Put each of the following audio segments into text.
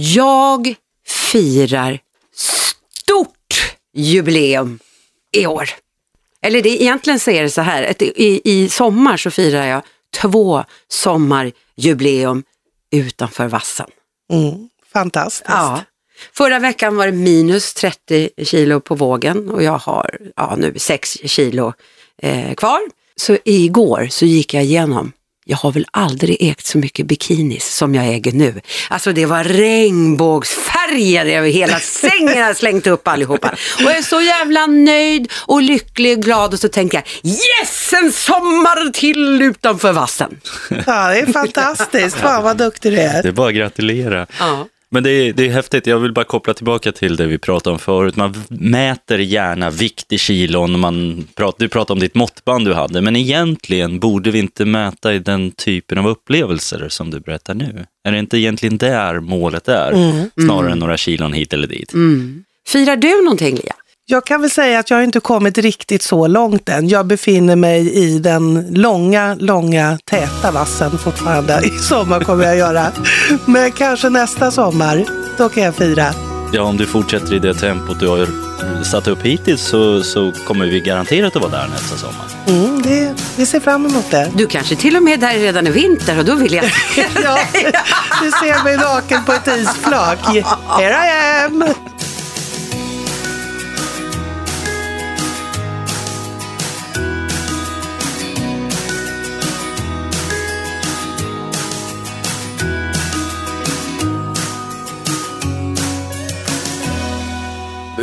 Jag firar stort jubileum i år. Eller det, egentligen så är det så här, i, i sommar så firar jag två sommarjubileum utanför vassen. Mm, fantastiskt. Ja. Förra veckan var det minus 30 kilo på vågen och jag har ja, nu 6 kilo eh, kvar. Så igår så gick jag igenom jag har väl aldrig ägt så mycket bikinis som jag äger nu. Alltså det var regnbågsfärger över hela sängen, jag slängt upp allihopa. Och jag är så jävla nöjd och lycklig och glad och så tänker jag yes, en sommar till utanför vassen. Ja, det är fantastiskt. Fan vad duktig du är. Det är bara att gratulera. Ja. Men det är, det är häftigt, jag vill bara koppla tillbaka till det vi pratade om förut. Man mäter gärna vikt i kilon, man pratar, du pratade om ditt måttband du hade, men egentligen borde vi inte mäta i den typen av upplevelser som du berättar nu. Är det inte egentligen där målet är, snarare än några kilon hit eller dit? Mm. Firar du någonting Lia? Jag kan väl säga att jag inte kommit riktigt så långt än. Jag befinner mig i den långa, långa, täta vassen fortfarande. I sommar kommer jag göra. Men kanske nästa sommar, då kan jag fira. Ja, om du fortsätter i det tempot du har satt upp hittills så, så kommer vi garanterat att vara där nästa sommar. Mm, det, vi ser fram emot det. Du kanske till och med där redan i vinter och då vill jag... Ja, du ser mig naken på ett isflak. Here I am!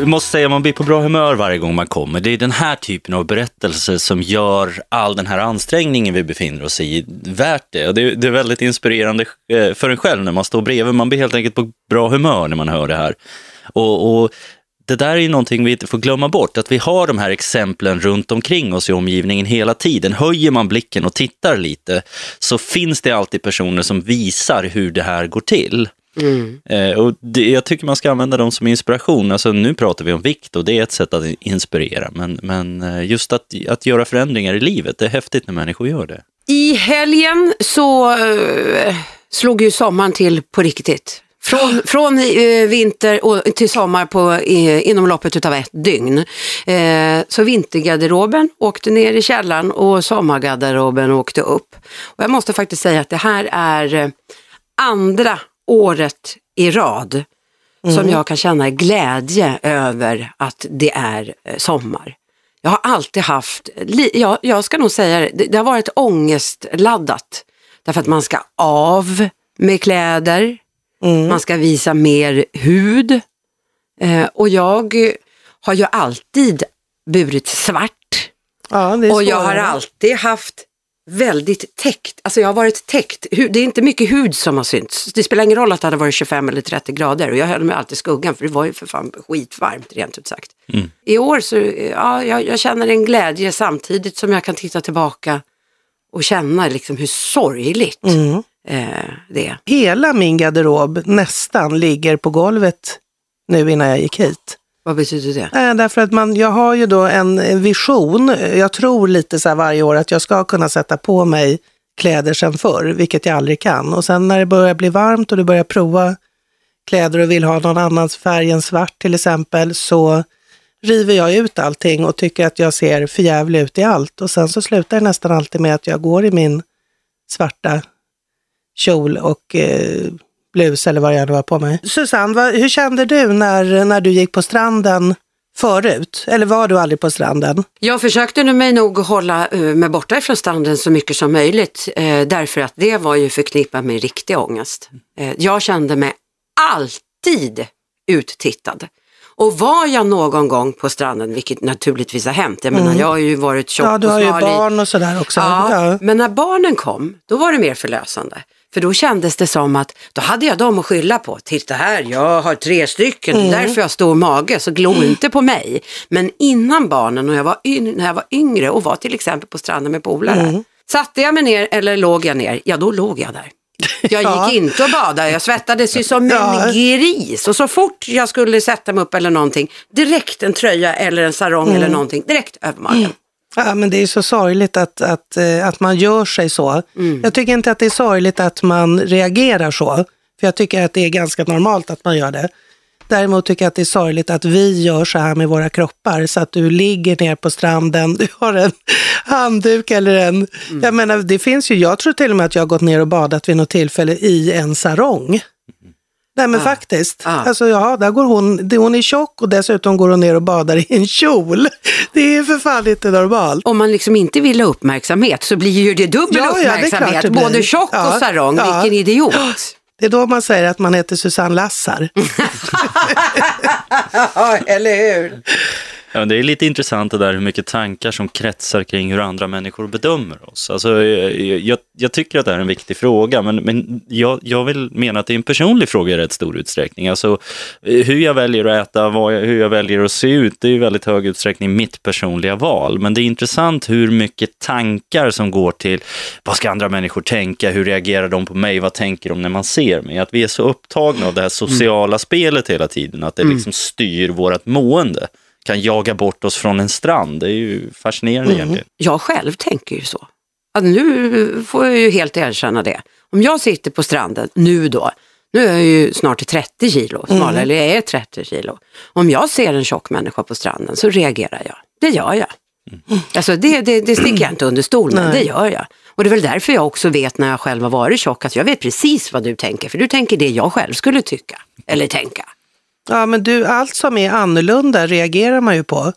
Jag måste säga, man blir på bra humör varje gång man kommer. Det är den här typen av berättelser som gör all den här ansträngningen vi befinner oss i värt det. Och det, är, det är väldigt inspirerande eh, för en själv när man står bredvid. Man blir helt enkelt på bra humör när man hör det här. Och, och det där är ju någonting vi inte får glömma bort, att vi har de här exemplen runt omkring oss i omgivningen hela tiden. Höjer man blicken och tittar lite så finns det alltid personer som visar hur det här går till. Mm. Eh, och det, jag tycker man ska använda dem som inspiration. Alltså, nu pratar vi om vikt och det är ett sätt att inspirera. Men, men eh, just att, att göra förändringar i livet, det är häftigt när människor gör det. I helgen så eh, slog ju sommaren till på riktigt. Från, från eh, vinter och till sommar på, eh, inom loppet av ett dygn. Eh, så vintergarderoben åkte ner i källaren och sommargarderoben åkte upp. Och jag måste faktiskt säga att det här är andra året i rad som jag kan känna glädje över att det är eh, sommar. Jag har alltid haft, li- ja, jag ska nog säga det, det, det har varit ångestladdat. Därför att man ska av med kläder, man ska visa mer hud. Eh, och jag har ju alltid burit svart. Ja, Och jag har alltid haft väldigt täckt, alltså jag har varit täckt. Det är inte mycket hud som har synts. Det spelar ingen roll att det hade varit 25 eller 30 grader och jag höll mig alltid i skuggan för det var ju för fan skitvarmt rent ut sagt. I år så, ja, jag, jag känner en glädje samtidigt som jag kan titta tillbaka och känna liksom hur sorgligt Mm. eh, det är. Hela min garderob nästan ligger på golvet nu innan jag gick hit. Vad betyder det? Eh, därför att man, jag har ju då en vision. Jag tror lite så här varje år att jag ska kunna sätta på mig kläder sen förr, vilket jag aldrig kan. Och sen när det börjar bli varmt och du börjar prova kläder och vill ha någon annans färg än svart till exempel, så river jag ut allting och tycker att jag ser förjävlig ut i allt. Och sen så slutar det nästan alltid med att jag går i min svarta kjol och eh, blus eller vad jag nu har på mig. Susanne, vad, hur kände du när, när du gick på stranden förut? Eller var du aldrig på stranden? Jag försökte nu mig nog hålla eh, mig borta ifrån stranden så mycket som möjligt eh, därför att det var ju förknippat med riktig ångest. Eh, jag kände mig alltid uttittad. Och var jag någon gång på stranden, vilket naturligtvis har hänt, jag menar jag har ju varit tjock Mm. Ja, du och har ju smal i- barn och sådär också. Ja, Ja. men när barnen kom, då var det mer förlösande. För då kändes det som att, då hade jag dem att skylla på. Titta här, jag har tre stycken, Mm. därför jag har stor mage, så glo inte på mig. Men innan barnen, och jag var när jag var yngre och var till exempel på stranden med polare, Mm. satte jag mig ner eller låg jag ner, ja då låg jag där. Jag Ja. gick inte och badade, jag svettades ju som Ja. en gris. Och så fort jag skulle sätta mig upp eller någonting, direkt en tröja eller en sarong Mm. eller någonting, direkt över magen. Ja, men det är så sorgligt att, att, eh, att man gör sig så. Mm. Jag tycker inte att det är sorgligt att man reagerar så, För jag tycker att det är ganska normalt att man gör det. Däremot tycker jag att det är sorgligt att vi gör så här med våra kroppar, så att du ligger ner på stranden, du har en handduk eller en... Mm. Jag menar, det finns ju, jag tror till och med att jag har gått ner och badat vid något tillfälle i en sarong. Nej men ah. faktiskt. Ah. Alltså ja, där går hon, hon är tjock och dessutom går hon ner och badar i en kjol. Det är för fan inte normalt. Om man liksom inte vill ha uppmärksamhet så blir ju det dubbel ja, uppmärksamhet. Ja, Både tjock ja, och sarong, ja. vilken idiot. Det är då man säger att man heter Susanne Lassar. eller hur? Ja, det är lite intressant det där hur mycket tankar som kretsar kring hur andra människor bedömer oss. Alltså, jag, jag tycker att det är en viktig fråga, men, men jag, jag vill mena att det är en personlig fråga i rätt stor utsträckning. Alltså, hur jag väljer att äta, jag, hur jag väljer att se ut, det är i väldigt hög utsträckning mitt personliga val. Men det är intressant hur mycket tankar som går till vad ska andra människor tänka, hur reagerar de på mig, vad tänker de när man ser mig? Att vi är så upptagna av det här sociala mm. spelet hela tiden, att det mm. liksom styr vårt mående kan jaga bort oss från en strand. Det är ju fascinerande mm. egentligen. Jag själv tänker ju så. Att nu får jag ju helt erkänna det. Om jag sitter på stranden, nu då, nu är jag ju snart 30 kilo smalare, mm. eller jag är 30 kilo. Om jag ser en tjock människa på stranden så reagerar jag. Det gör jag. Mm. Alltså det, det, det sticker jag inte under stol med, det gör jag. Och det är väl därför jag också vet när jag själv har varit tjock, att jag vet precis vad du tänker, för du tänker det jag själv skulle tycka eller tänka. Ja, men du, allt som är annorlunda reagerar man ju på.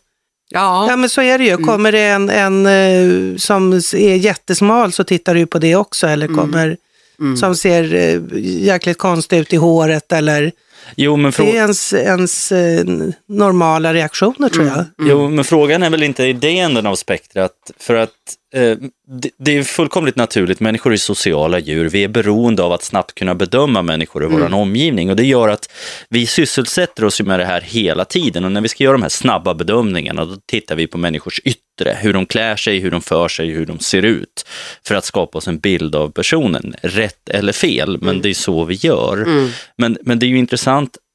Ja. ja, men så är det ju. Mm. Kommer det en, en uh, som är jättesmal så tittar du på det också. Eller mm. kommer mm. som ser uh, jäkligt konstigt ut i håret eller Jo, men det är ens, ens eh, normala reaktioner tror jag. Mm. Jo, men frågan är väl inte i det änden av spektrat. För att Eh, det är fullkomligt naturligt, människor är sociala djur. Vi är beroende av att snabbt kunna bedöma människor i mm. vår omgivning och det gör att vi sysselsätter oss med det här hela tiden och när vi ska göra de här snabba bedömningarna då tittar vi på människors yttre, hur de klär sig, hur de för sig, hur de ser ut för att skapa oss en bild av personen, rätt eller fel, men mm. det är så vi gör. Mm. Men, men det är ju intressant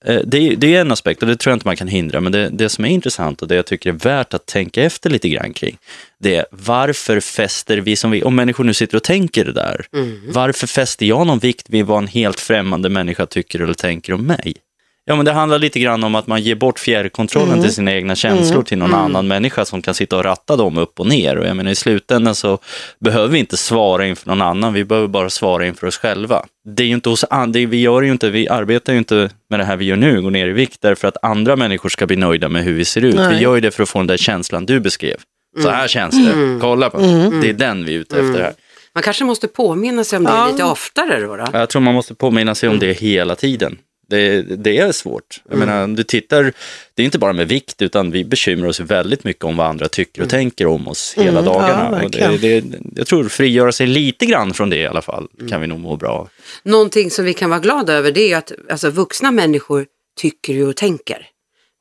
Eh, det är, det är en aspekt och det tror jag inte man kan hindra, men det, det som är intressant och det jag tycker är värt att tänka efter lite grann kring, det är varför fäster vi som vi, om människor nu sitter och tänker det där, mm. varför fäster jag någon vikt vid vad en helt främmande människa tycker eller tänker om mig? Ja, men det handlar lite grann om att man ger bort fjärrkontrollen mm. till sina egna känslor mm. till någon mm. annan människa som kan sitta och ratta dem upp och ner. Och jag menar, I slutändan så behöver vi inte svara inför någon annan, vi behöver bara svara inför oss själva. Det är ju inte hos det, vi, gör ju inte, vi arbetar ju inte med det här vi gör nu, går ner i vikt, därför att andra människor ska bli nöjda med hur vi ser ut. Nej. Vi gör ju det för att få den där känslan du beskrev. Så här känns det, mm. kolla på mm. Det är den vi är ute efter här. Man kanske måste påminna sig om det ja. lite oftare då, då? Jag tror man måste påminna sig om det hela tiden. Det, det är svårt. Jag mm. menar, du tittar, det är inte bara med vikt, utan vi bekymrar oss väldigt mycket om vad andra tycker och mm. tänker om oss hela mm, dagarna. Ja, det, det, jag tror frigöra sig lite grann från det i alla fall, mm. kan vi nog må bra Någonting som vi kan vara glada över, det är att alltså, vuxna människor tycker och tänker,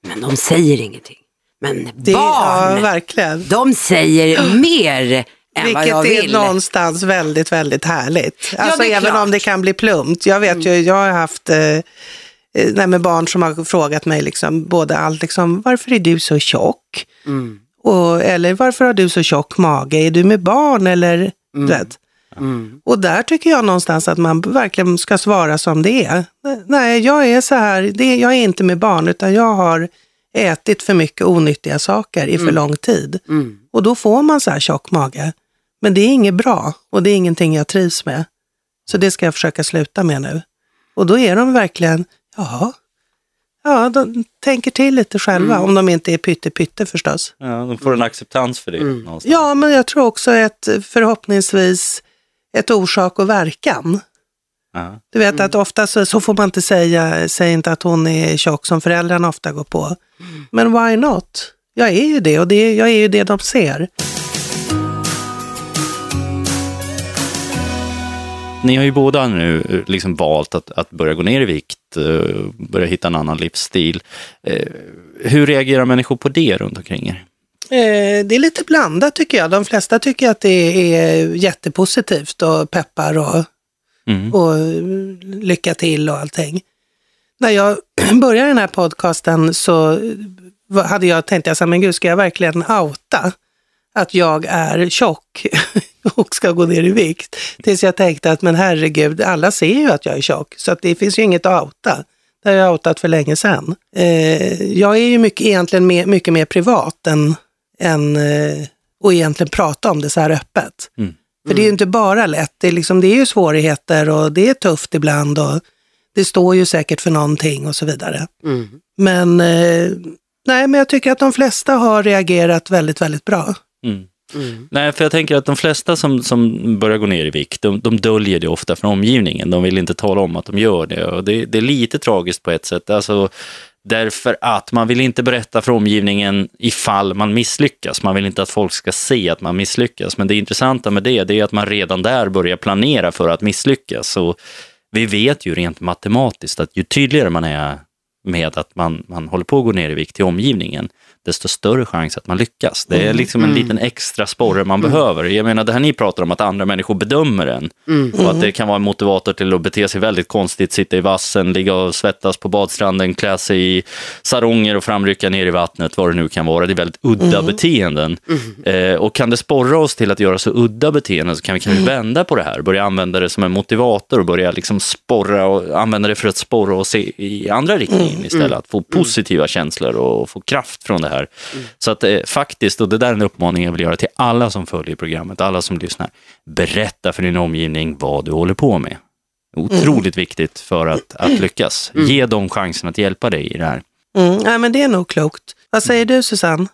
men de säger ingenting. Men det, barn, ja, verkligen. de säger mer vilket är någonstans väldigt, väldigt härligt. Alltså ja, även klart. om det kan bli plumpt. Jag vet mm. ju, jag har haft eh, eh, nej, med barn som har frågat mig liksom, både allt liksom, varför är du så tjock? Mm. Och, eller varför har du så tjock mage? Är du med barn eller? Mm. Vet? Mm. Och där tycker jag någonstans att man verkligen ska svara som det är. Nej, jag är så här, det, jag är inte med barn utan jag har ätit för mycket onyttiga saker i för mm. lång tid. Mm. Och då får man så här tjock mage. Men det är inget bra och det är ingenting jag trivs med. Så det ska jag försöka sluta med nu. Och då är de verkligen, ja, ja de tänker till lite själva, mm. om de inte är pytte pytte förstås. Ja, de får en acceptans för det. Mm. Ja, men jag tror också ett, förhoppningsvis ett orsak och verkan. Ja. Du vet mm. att ofta så, så, får man inte säga, säg inte att hon är tjock som föräldrarna ofta går på. Mm. Men why not? Jag är ju det och det, jag är ju det de ser. Ni har ju båda nu eh, liksom valt att, att börja gå ner i vikt, eh, börja hitta en annan livsstil. Eh, hur reagerar människor på det runt omkring er? Det är lite blandat tycker jag. De flesta tycker att det är jättepositivt och peppar och, mm. och lycka till och allting. När jag började den här podcasten så hade jag tänkt, jag sa, men gud, ska jag verkligen outa att jag är tjock? och ska gå ner i vikt. Tills jag tänkte att men herregud, alla ser ju att jag är tjock så att det finns ju inget att outa. Det har jag outat för länge sedan. Eh, jag är ju mycket, egentligen mer, mycket mer privat än, än eh, och egentligen prata om det så här öppet. Mm. För det är ju inte bara lätt, det är, liksom, det är ju svårigheter och det är tufft ibland och det står ju säkert för någonting och så vidare. Mm. Men, eh, nej, men jag tycker att de flesta har reagerat väldigt, väldigt bra. Mm. Mm. Nej, för jag tänker att de flesta som, som börjar gå ner i vikt, de, de döljer det ofta för omgivningen. De vill inte tala om att de gör det. Och det, det är lite tragiskt på ett sätt. Alltså, därför att man vill inte berätta för omgivningen ifall man misslyckas. Man vill inte att folk ska se att man misslyckas. Men det intressanta med det, det är att man redan där börjar planera för att misslyckas. Och vi vet ju rent matematiskt att ju tydligare man är med att man, man håller på att gå ner i vikt till omgivningen, desto större chans att man lyckas. Det är liksom en liten extra sporre man behöver. Jag menar det här ni pratar om, att andra människor bedömer en och att det kan vara en motivator till att bete sig väldigt konstigt, sitta i vassen, ligga och svettas på badstranden, klä sig i saronger och framrycka ner i vattnet, vad det nu kan vara. Det är väldigt udda beteenden. Eh, och kan det sporra oss till att göra så udda beteenden så kan vi kanske vända på det här, börja använda det som en motivator och börja liksom sporra och använda det för att sporra se i andra riktningen istället. Att få positiva känslor och få kraft från det här. Så att eh, faktiskt, och det där är en uppmaning jag vill göra till alla som följer programmet, alla som lyssnar. Berätta för din omgivning vad du håller på med. Otroligt viktigt för att, att lyckas. Ge dem chansen att hjälpa dig i det här. Mm, nej, men det är nog klokt. Vad säger du Susanne?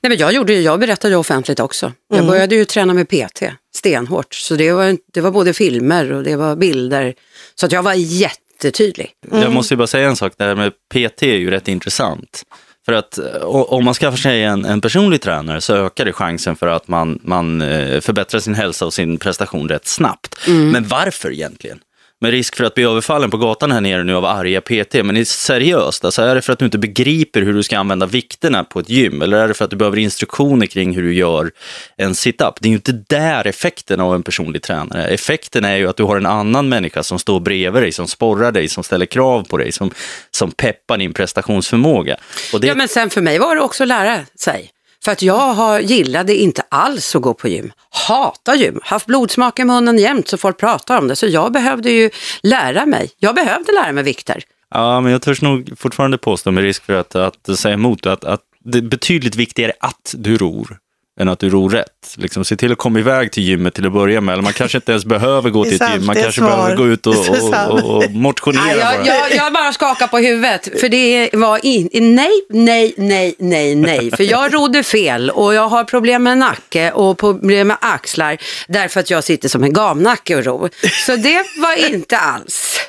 Nej, men jag, gjorde, ju- jag berättade ju offentligt också. Jag började ju träna med PT stenhårt. Så det var, det var både filmer och det var bilder. Så att jag var jättetydlig. Jag måste ju bara säga en sak, det här med PT är ju rätt intressant. För att eh, om man skaffar sig en, en personlig tränare så ökar det chansen för att man, man eh, förbättrar sin hälsa och sin prestation rätt snabbt. Men varför egentligen? Med risk för att bli överfallen på gatan här nere nu av arga PT. Men är seriöst, alltså är det för att du inte begriper hur du ska använda vikterna på ett gym? Eller är det för att du behöver instruktioner kring hur du gör en sit-up? Det är ju inte där effekten av en personlig tränare. Effekten är ju att du har en annan människa som står bredvid dig, som sporrar dig, som ställer krav på dig, som, som peppar din prestationsförmåga. Och det, Ja, men sen för mig var det också att lära sig. För att jag har, gillade inte alls att gå på gym. Hatar gym. Haft blodsmak i munnen jämt så folk pratar om det. Så jag behövde ju lära mig. Jag behövde lära mig vikter. Ja, men jag törs nog fortfarande påstå med risk för att, att säga emot att, att det är betydligt viktigare att du ror än att du ror rätt. Liksom, se till att komma iväg till gymmet till att börja med. Eller man kanske inte ens behöver gå till ett gym. Man kanske svar. behöver gå ut och, och, och, och motionera Nej, jag, bara. jag, jag bara skakar på huvudet. För det var in, nej, nej, nej, nej, nej. För jag rodde fel och jag har problem med nacke och problem med axlar. Därför att jag sitter som en gamnacke och ror. Så det var inte alls.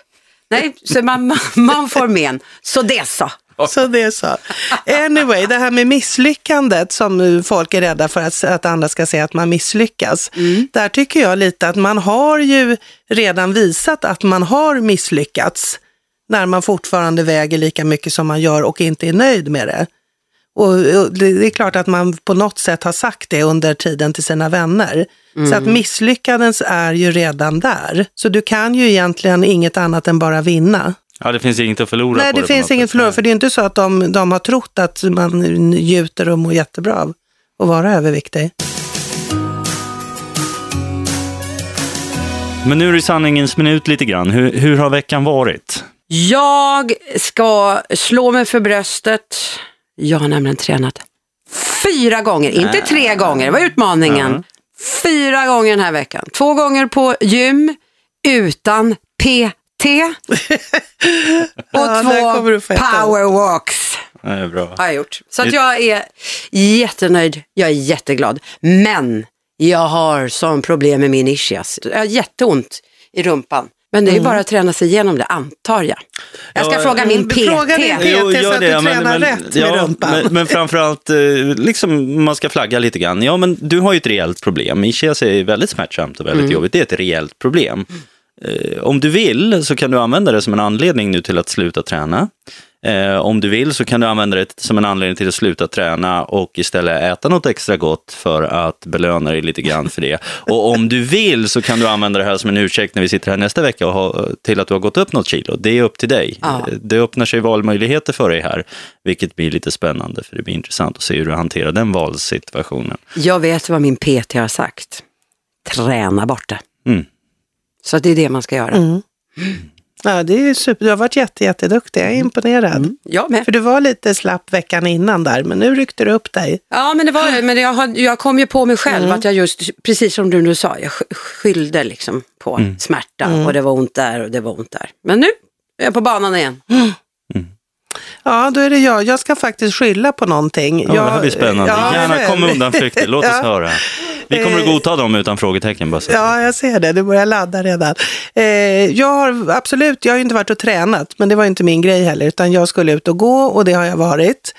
Nej, så man, man får men. Så det så. Så det är så. Anyway, det här med misslyckandet som folk är rädda för att, att andra ska säga att man misslyckas. Där tycker jag lite att man har ju redan visat att man har misslyckats när man fortfarande väger lika mycket som man gör och inte är nöjd med det. Och det är klart att man på något sätt har sagt det under tiden till sina vänner. Så att misslyckandets är ju redan där. Så du kan ju egentligen inget annat än bara vinna. Ja, det finns inget att förlora Nej, på det på finns inget sätt. förlora, för det är inte så att de, de har trott att man njuter och mår jättebra av att vara överviktig. Men nu är det sanningens minut lite grann. Hur, hur har veckan varit? Jag ska slå mig för bröstet. Jag har nämligen tränat fyra gånger, inte tre gånger, det var utmaningen. Ja. Fyra gånger den här veckan. Två gånger på gym utan PT och Ja, två powerwalks Det är bra. har jag gjort. Så att jag är jättenöjd, jag är jätteglad. Men jag har som problem med min ischias. Jag har jätteont i rumpan. Men det är ju bara att träna sig igenom det, antar jag. Jag ska Ja, fråga min mm, PT. fråga din PT. Jo, så att du tränar rätt med rumpan. Men, men framförallt, eh, liksom, man ska flagga lite grann. Ja, men du har ju ett rejält problem. Ischias är väldigt smärtsamt och väldigt Mm. jobbigt. Det är ett rejält problem. Eh, om du vill så kan du använda det som en anledning nu till att sluta träna. Eh, om du vill så kan du använda det som en anledning till att sluta träna och istället äta något extra gott för att belöna dig lite grann för det. Och om du vill så kan du använda det här som en ursäkt när vi sitter här nästa vecka och ha, till att du har gått upp något kilo. Det är upp till dig. Ja. Eh, Det öppnar sig valmöjligheter för dig här, vilket blir lite spännande för det blir intressant att se hur du hanterar den valsituationen. Jag vet vad min PT har sagt. träna bort det. Mm. Så det är det man ska göra. Mm. Ja, det är super. Du har varit jätte, jätteduktig. Jag är imponerad. Mm. Jag med. För du var lite slapp veckan innan där, men nu ryckte du upp dig. Ja, men, det var, men jag, har, jag kom ju på mig själv Mm. att jag just, precis som du nu sa, jag sk- skyllde liksom på Mm. smärta Mm. och det var ont där och det var ont där. Men nu är jag på banan igen. Ja, då är det jag. Jag ska faktiskt skylla på någonting. Ja, jag, det här blir spännande. Ja, Gärna kom hur? undanflykter, låt oss Ja. höra. Vi kommer att godta dem utan frågetecken. Bara så. Ja, jag ser det. Du börjar ladda redan. Eh, jag har absolut, jag har ju inte varit och tränat, men det var inte min grej heller, utan jag skulle ut och gå och det har jag varit.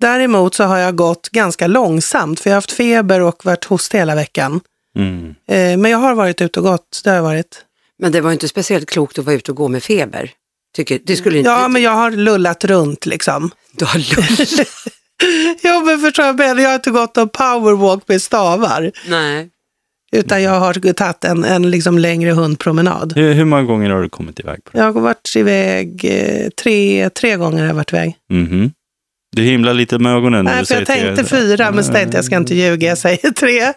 Däremot så har jag gått ganska långsamt, för jag har haft feber och varit hostig hela veckan. Mm. Eh, men jag har varit ute och gått, det har jag varit. Men det var inte speciellt klokt att vara ute och gå med feber. Tycker, det skulle inte... Ja, men jag har lullat runt liksom. Du har lust. Jo, men förstår jag, men jag har inte gått en powerwalk med stavar, Nej. utan jag har tagit en, en liksom längre hundpromenad. Hur, hur många gånger har du kommit iväg på det? Jag har varit iväg eh, tre, tre gånger har jag varit iväg. Mhm. Du himlar lite med ögonen när Nej, du för jag tänkte tre. fyra, men så tänkte jag, ska inte ljuga, jag säger tre.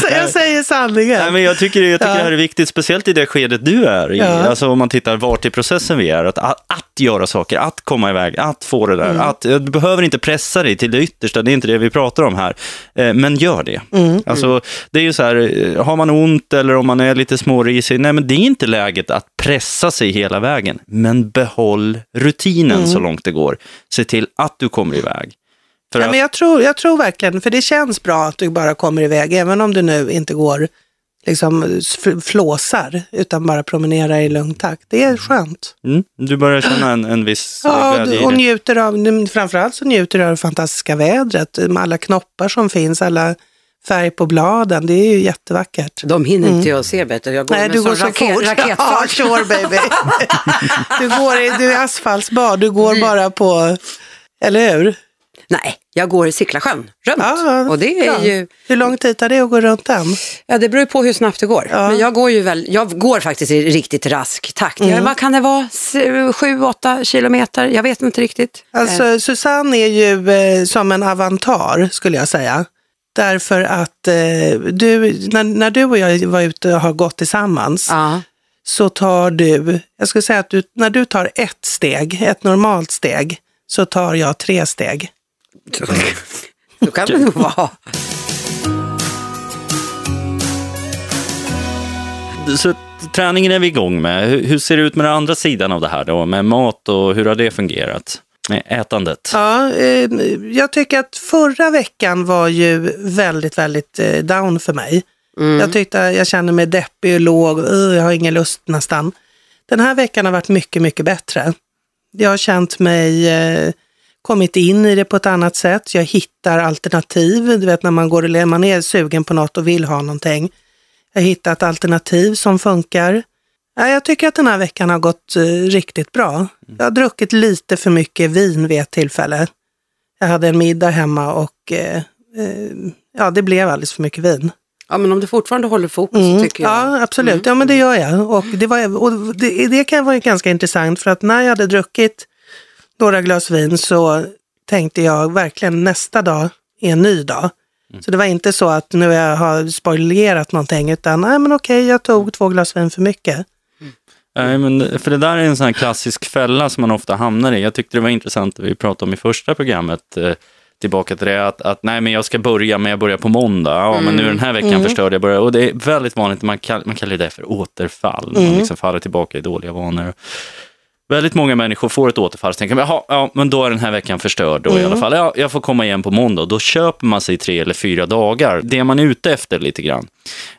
så jag säger Nej, sanningen. men jag tycker, jag tycker Ja. det här är viktigt, speciellt i det skedet du är i. Ja. Alltså om man tittar vart i processen vi är. Att, att, att göra saker, att komma iväg, att få det där. Mm. Att, du behöver inte pressa dig till det yttersta, det är inte det vi pratar om här. Eh, men gör det. Mm. Alltså, det är ju så här, eh, har man ont eller om man är lite smårisig, nej men det är inte läget att pressa sig hela vägen. Men behåll rutinen Mm. så långt det går. Se till att du kommer iväg. För Ja, att, men jag, tror, jag tror verkligen, för det känns bra att du bara kommer iväg, även om du nu inte går liksom flåsar, utan bara promenerar i lugn takt. Det är skönt. mm, du börjar känna en, en viss Ja, glädje och njuter av, framförallt så njuter du av det fantastiska vädret, med alla knoppar som finns, alla färg på bladen. Det är ju jättevackert. De hinner inte jag se bättre. Jag går Nej, med du går så raket, fort. Ja, raketfart. sure baby. du, går i, du är asfaltsbad, du går bara på, eller hur? Nej, jag går i Sicklasjön runt. Ja, och det är ju, Hur lång tid tar det att gå runt den? ja det beror på hur snabbt det går. Ja. Men jag går ju väl, jag går faktiskt i riktigt rask takt. Mm. Ja, vad kan det vara? S- Sju, åtta kilometer? Jag vet inte riktigt. Alltså Susanne är ju eh, som en avantar skulle jag säga. Därför att eh, du, när, när du och jag var ute och har gått tillsammans Ja. så tar du, jag skulle säga att du, när du tar ett steg, ett normalt steg, så tar jag tre steg. Då kan det nog vara. Så träningen är vi igång med. Hur, ser det ut med den andra sidan av det här då? Med mat och hur har det fungerat? Med ätandet? Ja, eh, jag tycker att förra veckan var ju väldigt, väldigt eh, down för mig. Jag tyckte jag kände mig deppig och låg, "Ugh, jag har ingen lust nästan. Den här veckan har varit mycket, mycket bättre. Jag har känt mig, eh, kommit in i det på ett annat sätt. Jag hittar alternativ, du vet när man, går, och- man är sugen på något och vill ha någonting. Jag har hittat alternativ som funkar. Ja, jag tycker att den här veckan har gått eh, riktigt bra. Jag har druckit lite för mycket vin vid ett tillfälle. Jag hade en middag hemma och eh, ja, det blev alldeles för mycket vin. Ja, men om du fortfarande håller fokus Mm. tycker jag. Ja, absolut. Ja, men det gör jag. Och det, var, och det, det kan vara ganska intressant för att när jag hade druckit några glas vin så tänkte jag verkligen nästa dag är en ny dag. Så det var inte så att nu jag har spoilerat någonting utan nej men okej, jag tog två glas vin för mycket. Nej, men för det där är en sån här klassisk fälla som man ofta hamnar i. Jag tyckte det var intressant, vi pratade om i första programmet, eh, tillbaka till det, att, att nej men jag ska börja, men jag börjar på måndag. Ja, men nu den här veckan förstörde jag börjar. Och det är väldigt vanligt, man, kall, man kallar det för återfall. Man liksom faller tillbaka i dåliga vanor. Väldigt många människor får ett återfall, så tänker jaha, ja, men då är den här veckan förstörd då i alla fall. Ja, jag får komma igen på måndag. Då köper man sig tre eller fyra dagar. Det man är ute efter lite grann,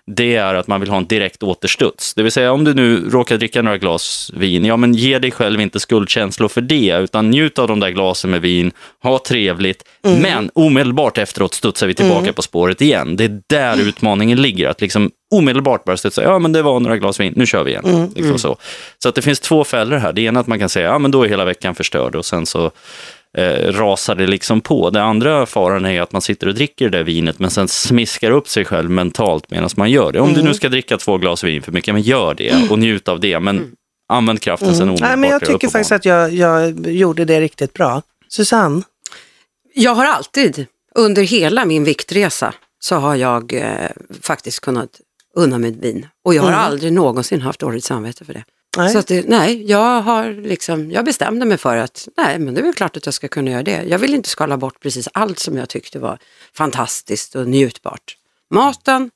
det är att man vill ha en direkt återstuds. Det vill säga om du nu råkar dricka några glas vin, ja men ge dig själv inte skuldkänslor för det, utan njut av de där glasen med vin, ha trevligt, men omedelbart efteråt studsar vi tillbaka på spåret igen. Det är där utmaningen ligger, att liksom omedelbart bara studsa, ja men det var några glas vin, nu kör vi igen. Liksom så. så att det finns två fällor här. Det ena att man kan säga, ja men då är hela veckan förstörd och sen så eh, rasar det liksom på. Det andra faran är att man sitter och dricker det där vinet men sen smiskar upp sig själv mentalt medan man gör det. Om du nu ska dricka två glas vin för mycket, men gör det och njut av det. Men använd kraften sen omedelbart. Nej, men jag tycker faktiskt att jag, jag gjorde det riktigt bra. Susanne? Jag har alltid under hela min viktresa så har jag eh, faktiskt kunnat unna mig vin. Och jag har Mm. aldrig någonsin haft dåligt samvete för det. Nej. Så att det, nej, jag har liksom, jag bestämde mig för att nej, men det är väl klart att jag ska kunna göra det. Jag vill inte skala bort precis allt som jag tyckte var fantastiskt och njutbart. Maten,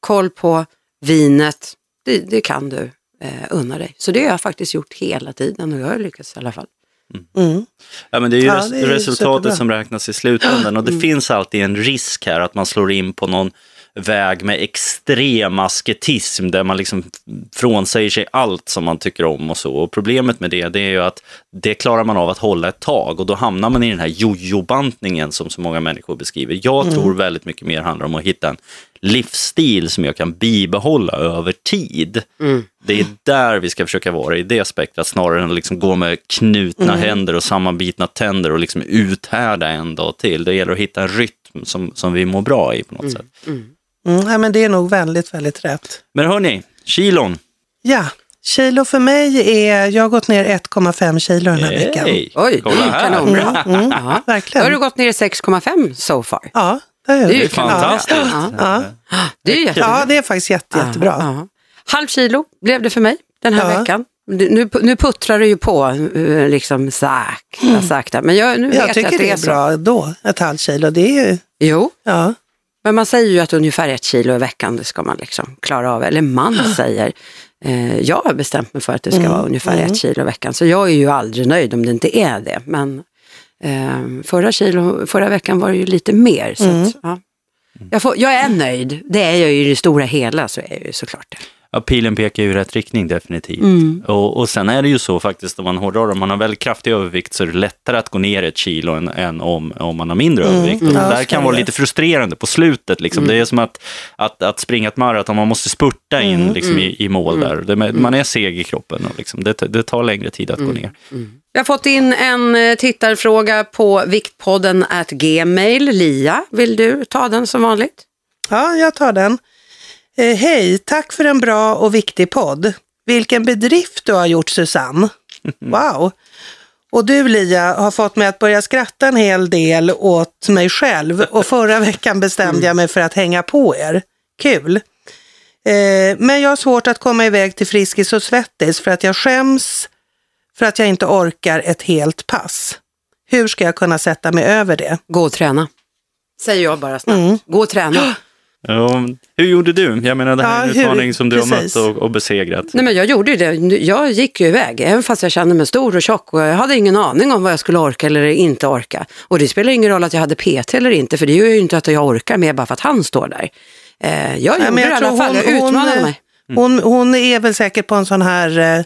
koll på vinet, det, det kan du eh, unna dig. Så det har jag faktiskt gjort hela tiden och jag har lyckats i alla fall. Mm. Ja, men det är ju Ja, res- det är resultatet superbra. som räknas i slutändan och det finns alltid en risk här att man slår in på någon väg med extrem asketism där man liksom frånsäger sig allt som man tycker om och så. Och problemet med det, det är ju att det klarar man av att hålla ett tag och då hamnar man i den här jojo-bantningen som så många människor beskriver. Jag tror väldigt mycket mer handlar om att hitta en livsstil som jag kan bibehålla över tid. Det är där vi ska försöka vara i det spektrat snarare än att liksom gå med knutna händer och sammanbitna tänder och liksom uthärda en dag till. Det gäller att hitta en rytm som, som vi mår bra i på något sätt. Mm, men det är nog väldigt, väldigt rätt. Men hörni, kilon. Ja, kilo för mig är, jag har gått ner 1,5 kilo den här veckan. Hej, Oj, kolla det är här. kanonbra. Ja. Då har Verkligen. du gått ner i 6,5 so far. Ja, det är Det är ju fantastiskt. Ja, Ja, det är jättebra. ja, det är faktiskt jätte, jättebra. Ja. Halv kilo blev det för mig den här Ja. veckan. Nu, nu puttrar det ju på eh, liksom sakta, sakta. Men jag, nu vet Jag jag tycker att det det är är bra då, ett halvt kilo. Det är ju, Jo, ja. Men man säger ju att ungefär ett kilo i veckan det ska man liksom klara av. Eller man säger. Eh, jag har bestämt mig för att det ska vara ungefär ett kilo i veckan. Så jag är ju aldrig nöjd om det inte är det. Men eh, förra, kilo, förra veckan var det ju lite mer. Så att, ja. jag, får, jag är nöjd. Det är jag ju i det stora hela så är jag ju såklart det. Ja, pilen pekar ju i rätt riktning definitivt. Mm. Och, och sen är det ju så faktiskt om man hårdrar, om man har väldigt kraftig övervikt så är det lättare att gå ner ett kilo än, än om, om man har mindre övervikt. Och det Ja, där kan vara det. lite frustrerande på slutet. Liksom. Det är som att, att, att springa ett maraton, man måste spurta in liksom, i, i mål där. Det, man är seg i kroppen och liksom, det, det tar längre tid att gå ner. Jag har fått in en eh, tittarfråga på Viktpodden at gmail. Lia, vill du ta den som vanligt? ja, jag tar den. Eh, Hej, tack för en bra och viktig podd. Vilken bedrift du har gjort Susanne. Wow. Och du Lia har fått mig att börja skratta en hel del åt mig själv och förra veckan bestämde jag mig för att hänga på er. Kul. Eh, men jag har svårt att komma iväg till Friskis och Svettis för att jag skäms för att jag inte orkar ett helt pass. Hur ska jag kunna sätta mig över det? Gå och träna. Säger jag bara snabbt. Gå och träna. Hur gjorde du? Jag menar, det här är en hur- utmaning som du har precis. mött och, och besegrat. Nej, men jag gjorde ju det. Jag gick ju iväg, även fast jag kände mig stor och tjock och jag hade ingen aning om vad jag skulle orka eller inte orka. Och det spelar ingen roll att jag hade PT eller inte, för det gör ju inte att jag orkar mer bara för att han står där. Eh, jag Nej, gjorde men det i alla fall, jag utmanade eh, mig. Hon, hon är väl säkert på en sån här, eh,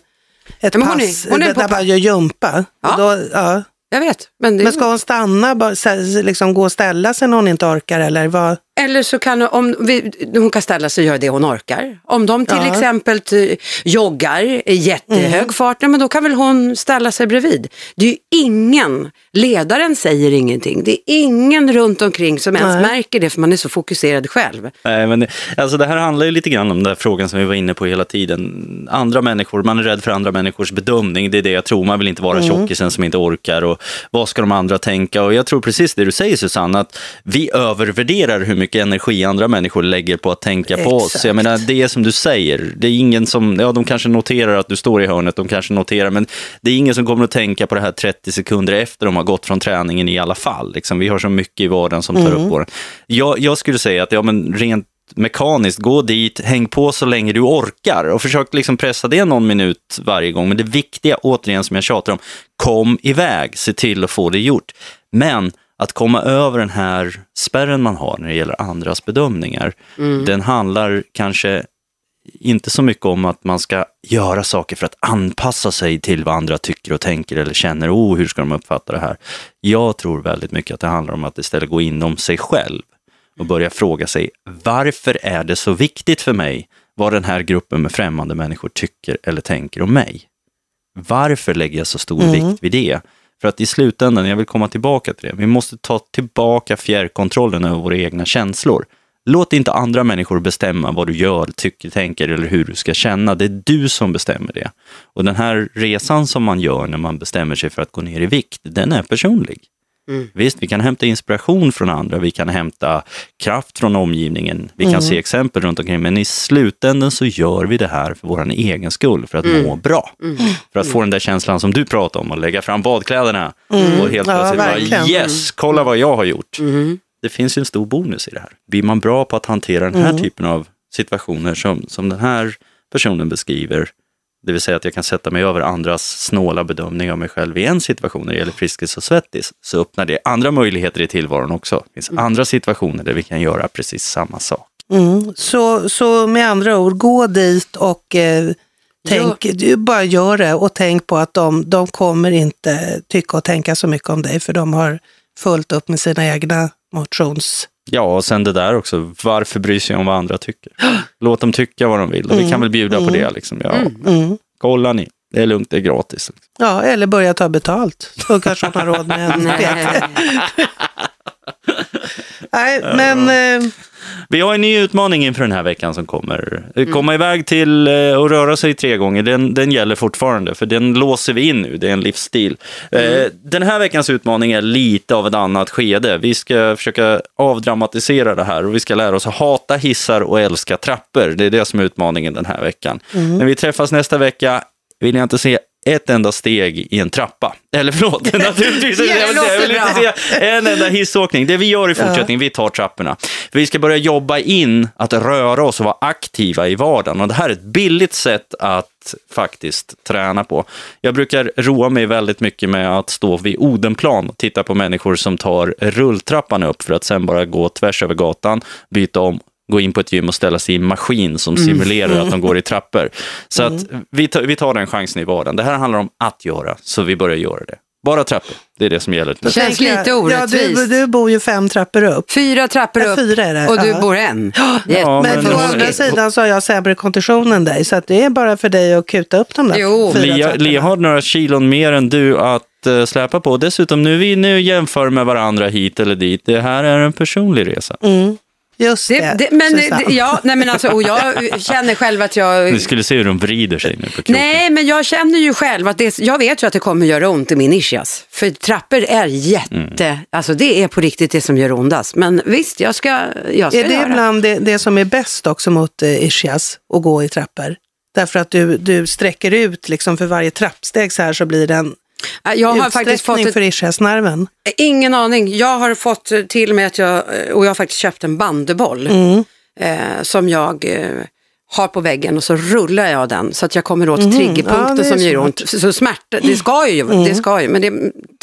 ett hon är- pass hon är där man gör jumpa. Ja. Och Då, ja. Jag vet. Men, det, Men ska hon stanna, bara, liksom gå och ställa sig när hon inte orkar eller vad? Eller så kan hon, om vi, hon kan ställa sig och göra det hon orkar. Om de till Ja. exempel t- joggar i jättehög Mm. fart, men då kan väl hon ställa sig bredvid. Det är ju ingen, ledaren säger ingenting. Det är ingen runt omkring som ens Nej. märker det för man är så fokuserad själv. Nej, men det, alltså det här handlar ju lite grann om den där frågan som vi var inne på hela tiden. Andra människor, man är rädd för andra människors bedömning. Det är det jag tror. Man vill inte vara tjockisen som inte orkar. Och vad ska de andra tänka? Och jag tror precis det du säger Susanne, att vi övervärderar hur mycket energi andra människor lägger på att tänka på oss. Exakt. Jag menar, det är som du säger. Det är ingen som, ja de kanske noterar att du står i hörnet, de kanske noterar, men det är ingen som kommer att tänka på det här 30 sekunder efter de har gått från träningen i alla fall. Liksom, vi har så mycket i vardagen som tar upp vår... Jag, jag skulle säga att, ja men rent mekaniskt, gå dit, häng på så länge du orkar och försök liksom pressa det någon minut varje gång. Men det viktiga, återigen som jag tjatar om, kom iväg, se till att få det gjort. Men att komma över den här spärren man har när det gäller andras bedömningar, den handlar kanske inte så mycket om att man ska göra saker för att anpassa sig till vad andra tycker och tänker eller känner. Oh, hur ska de uppfatta det här? Jag tror väldigt mycket att det handlar om att istället gå inom sig själv och börja fråga sig varför är det så viktigt för mig vad den här gruppen med främmande människor tycker eller tänker om mig? Varför lägger jag så stor vikt vid det? För att i slutändan, jag vill komma tillbaka till det, vi måste ta tillbaka fjärrkontrollen över våra egna känslor. Låt inte andra människor bestämma vad du gör, tycker, tänker eller hur du ska känna. Det är du som bestämmer det. Och den här resan som man gör när man bestämmer sig för att gå ner i vikt, den är personlig. Mm. Visst, vi kan hämta inspiration från andra, vi kan hämta kraft från omgivningen, vi kan se exempel runt omkring, men i slutändan så gör vi det här för vår egen skull, för att Mm. må bra. För att få den där känslan som du pratar om, att lägga fram badkläderna och helt Ja, plötsligt bara verkligen. yes, kolla vad jag har gjort. Mm. Det finns ju en stor bonus i det här. Blir man bra på att hantera den här typen av situationer som, som den här personen beskriver, det vill säga att jag kan sätta mig över andras snåla bedömning av mig själv i en situation när det gäller Friskis och Svettis, så öppnar det andra möjligheter i tillvaron också. Det finns andra situationer där vi kan göra precis samma sak. Mm. Så, så med andra ord, gå dit och eh, tänk, du bara gör det och tänk på att de, de kommer inte tycka och tänka så mycket om dig för de har fullt upp med sina egna motions... Ja, och sen det där också, varför bry sig om vad andra tycker? Låt dem tycka vad de vill och vi kan väl bjuda på det. Liksom. Ja, Mm. Kolla ni, det är lugnt, det är gratis. Ja, eller börja ta betalt. Då kanske man har råd med en. Nej, men eh, Vi har en ny utmaning inför den här veckan som kommer. Komma iväg till eh, och röra sig tre gånger, den, den gäller fortfarande, för den låser vi in nu, det är en livsstil. Eh, Den här veckans utmaning är lite av ett annat skede. Vi ska försöka avdramatisera det här och vi ska lära oss att hata hissar och älska trappor. Det är det som är utmaningen den här veckan. När vi träffas nästa vecka vill jag inte se ett enda steg i en trappa. Eller förlåt, naturligtvis. Ja, jag, vill, jag vill inte se en enda hissåkning. Det vi gör i fortsättningen, vi tar trapporna. För vi ska börja jobba in att röra oss och vara aktiva i vardagen. Och det här är ett billigt sätt att faktiskt träna på. Jag brukar roa mig väldigt mycket med att stå vid Odenplan och titta på människor som tar rulltrappan upp för att sen bara gå tvärs över gatan, byta om gå in på ett gym och ställa sig i en maskin som simulerar att de går i trappor. Så att vi tar, vi tar den chansen i vardagen. Det här handlar om att göra, så vi börjar göra det. Bara trappor, det är det som gäller. Det känns lite Ja, orättvist. du, du bor ju fem trappor upp. Fyra trappor Ja, upp fyra är det, och du ja. bor en. Ja, Men, men- å andra sidan så har jag sämre kondition än dig, så att det är bara för dig att kuta upp de där Jo. fyra Lia, trapporna. Lia har några kilon mer än du att uh, släpa på. Dessutom, nu är vi nu jämför med varandra hit eller dit. Det här är en personlig resa. Mm. Just det, Det, det, men Susanne. ja, nej men alltså, och jag känner själv att jag... Ni skulle se hur de vrider sig nu på kroken. Nej, men jag känner ju själv att det, jag vet ju att det kommer göra ont i min ischias. För trappor är jätte, alltså det är på riktigt det som gör ondast. Men visst, jag ska, jag ska Är det göra. ibland det, det som är bäst också mot eh, ischias, att gå i trappor? Därför att du, du sträcker ut, liksom för varje trappsteg så här så blir det en Jag har faktiskt fått ett, för ischiasnerven. ingen aning. Jag har fått eh, till med att jag, och jag har faktiskt köpt en bandeboll Mm. eh, som jag eh, har på väggen och så rullar jag den så att jag kommer åt triggerpunkten Mhm. Ja, som gör ont. Så, smärta, det ska ju, det ska ju, men det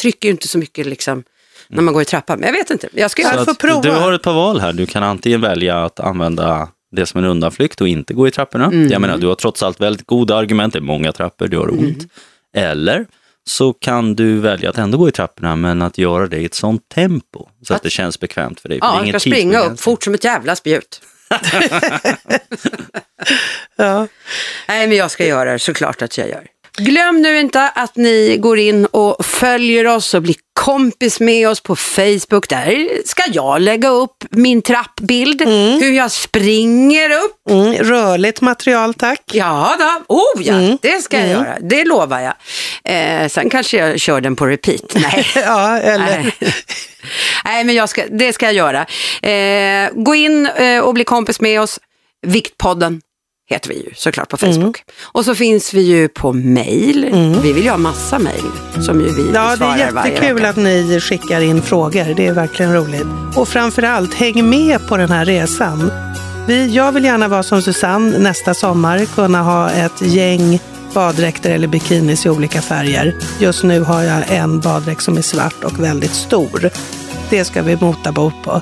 trycker ju inte så mycket liksom när man går i trappan. Men jag vet inte, jag ska Jag får prova. Du har ett par val här. Du kan antingen välja att använda det som en undanflykt och inte gå i trapporna. Mm. Jag menar, du har trots allt väldigt goda argument. Det är många trappor, du har ont. Mm. Eller så kan du välja att ändå gå i trapporna, men att göra det i ett sånt tempo så att det känns bekvämt för dig. Ja, jag ska springa upp fort som ett jävla spjut. Ja. Nej, men jag ska göra det, såklart att jag gör. Glöm nu inte att ni går in och följer oss och blir kompis med oss på Facebook. Där ska jag lägga upp min trappbild, hur jag springer upp. Mm, rörligt material, tack. Ja, då. Oh, ja det ska jag göra. Det lovar jag. Eh, sen kanske jag kör den på repeat. Nej. Ja, eller... Nej. Nej, men jag ska, det ska jag göra. Eh, gå in eh, och bli kompis med oss. Viktpodden heter vi ju såklart på Facebook. Och så finns vi ju på mail. Vi vill ju ha massa mail som ju vi Ja, det är jättekul att ni skickar in frågor. Det är verkligen roligt. Och framförallt, häng med på den här resan. Vi, jag vill gärna vara som Susanne nästa sommar, kunna ha ett gäng baddräkter eller bikinis i olika färger. Just nu har jag en baddräkt som är svart och väldigt stor. Det ska vi mota bort på.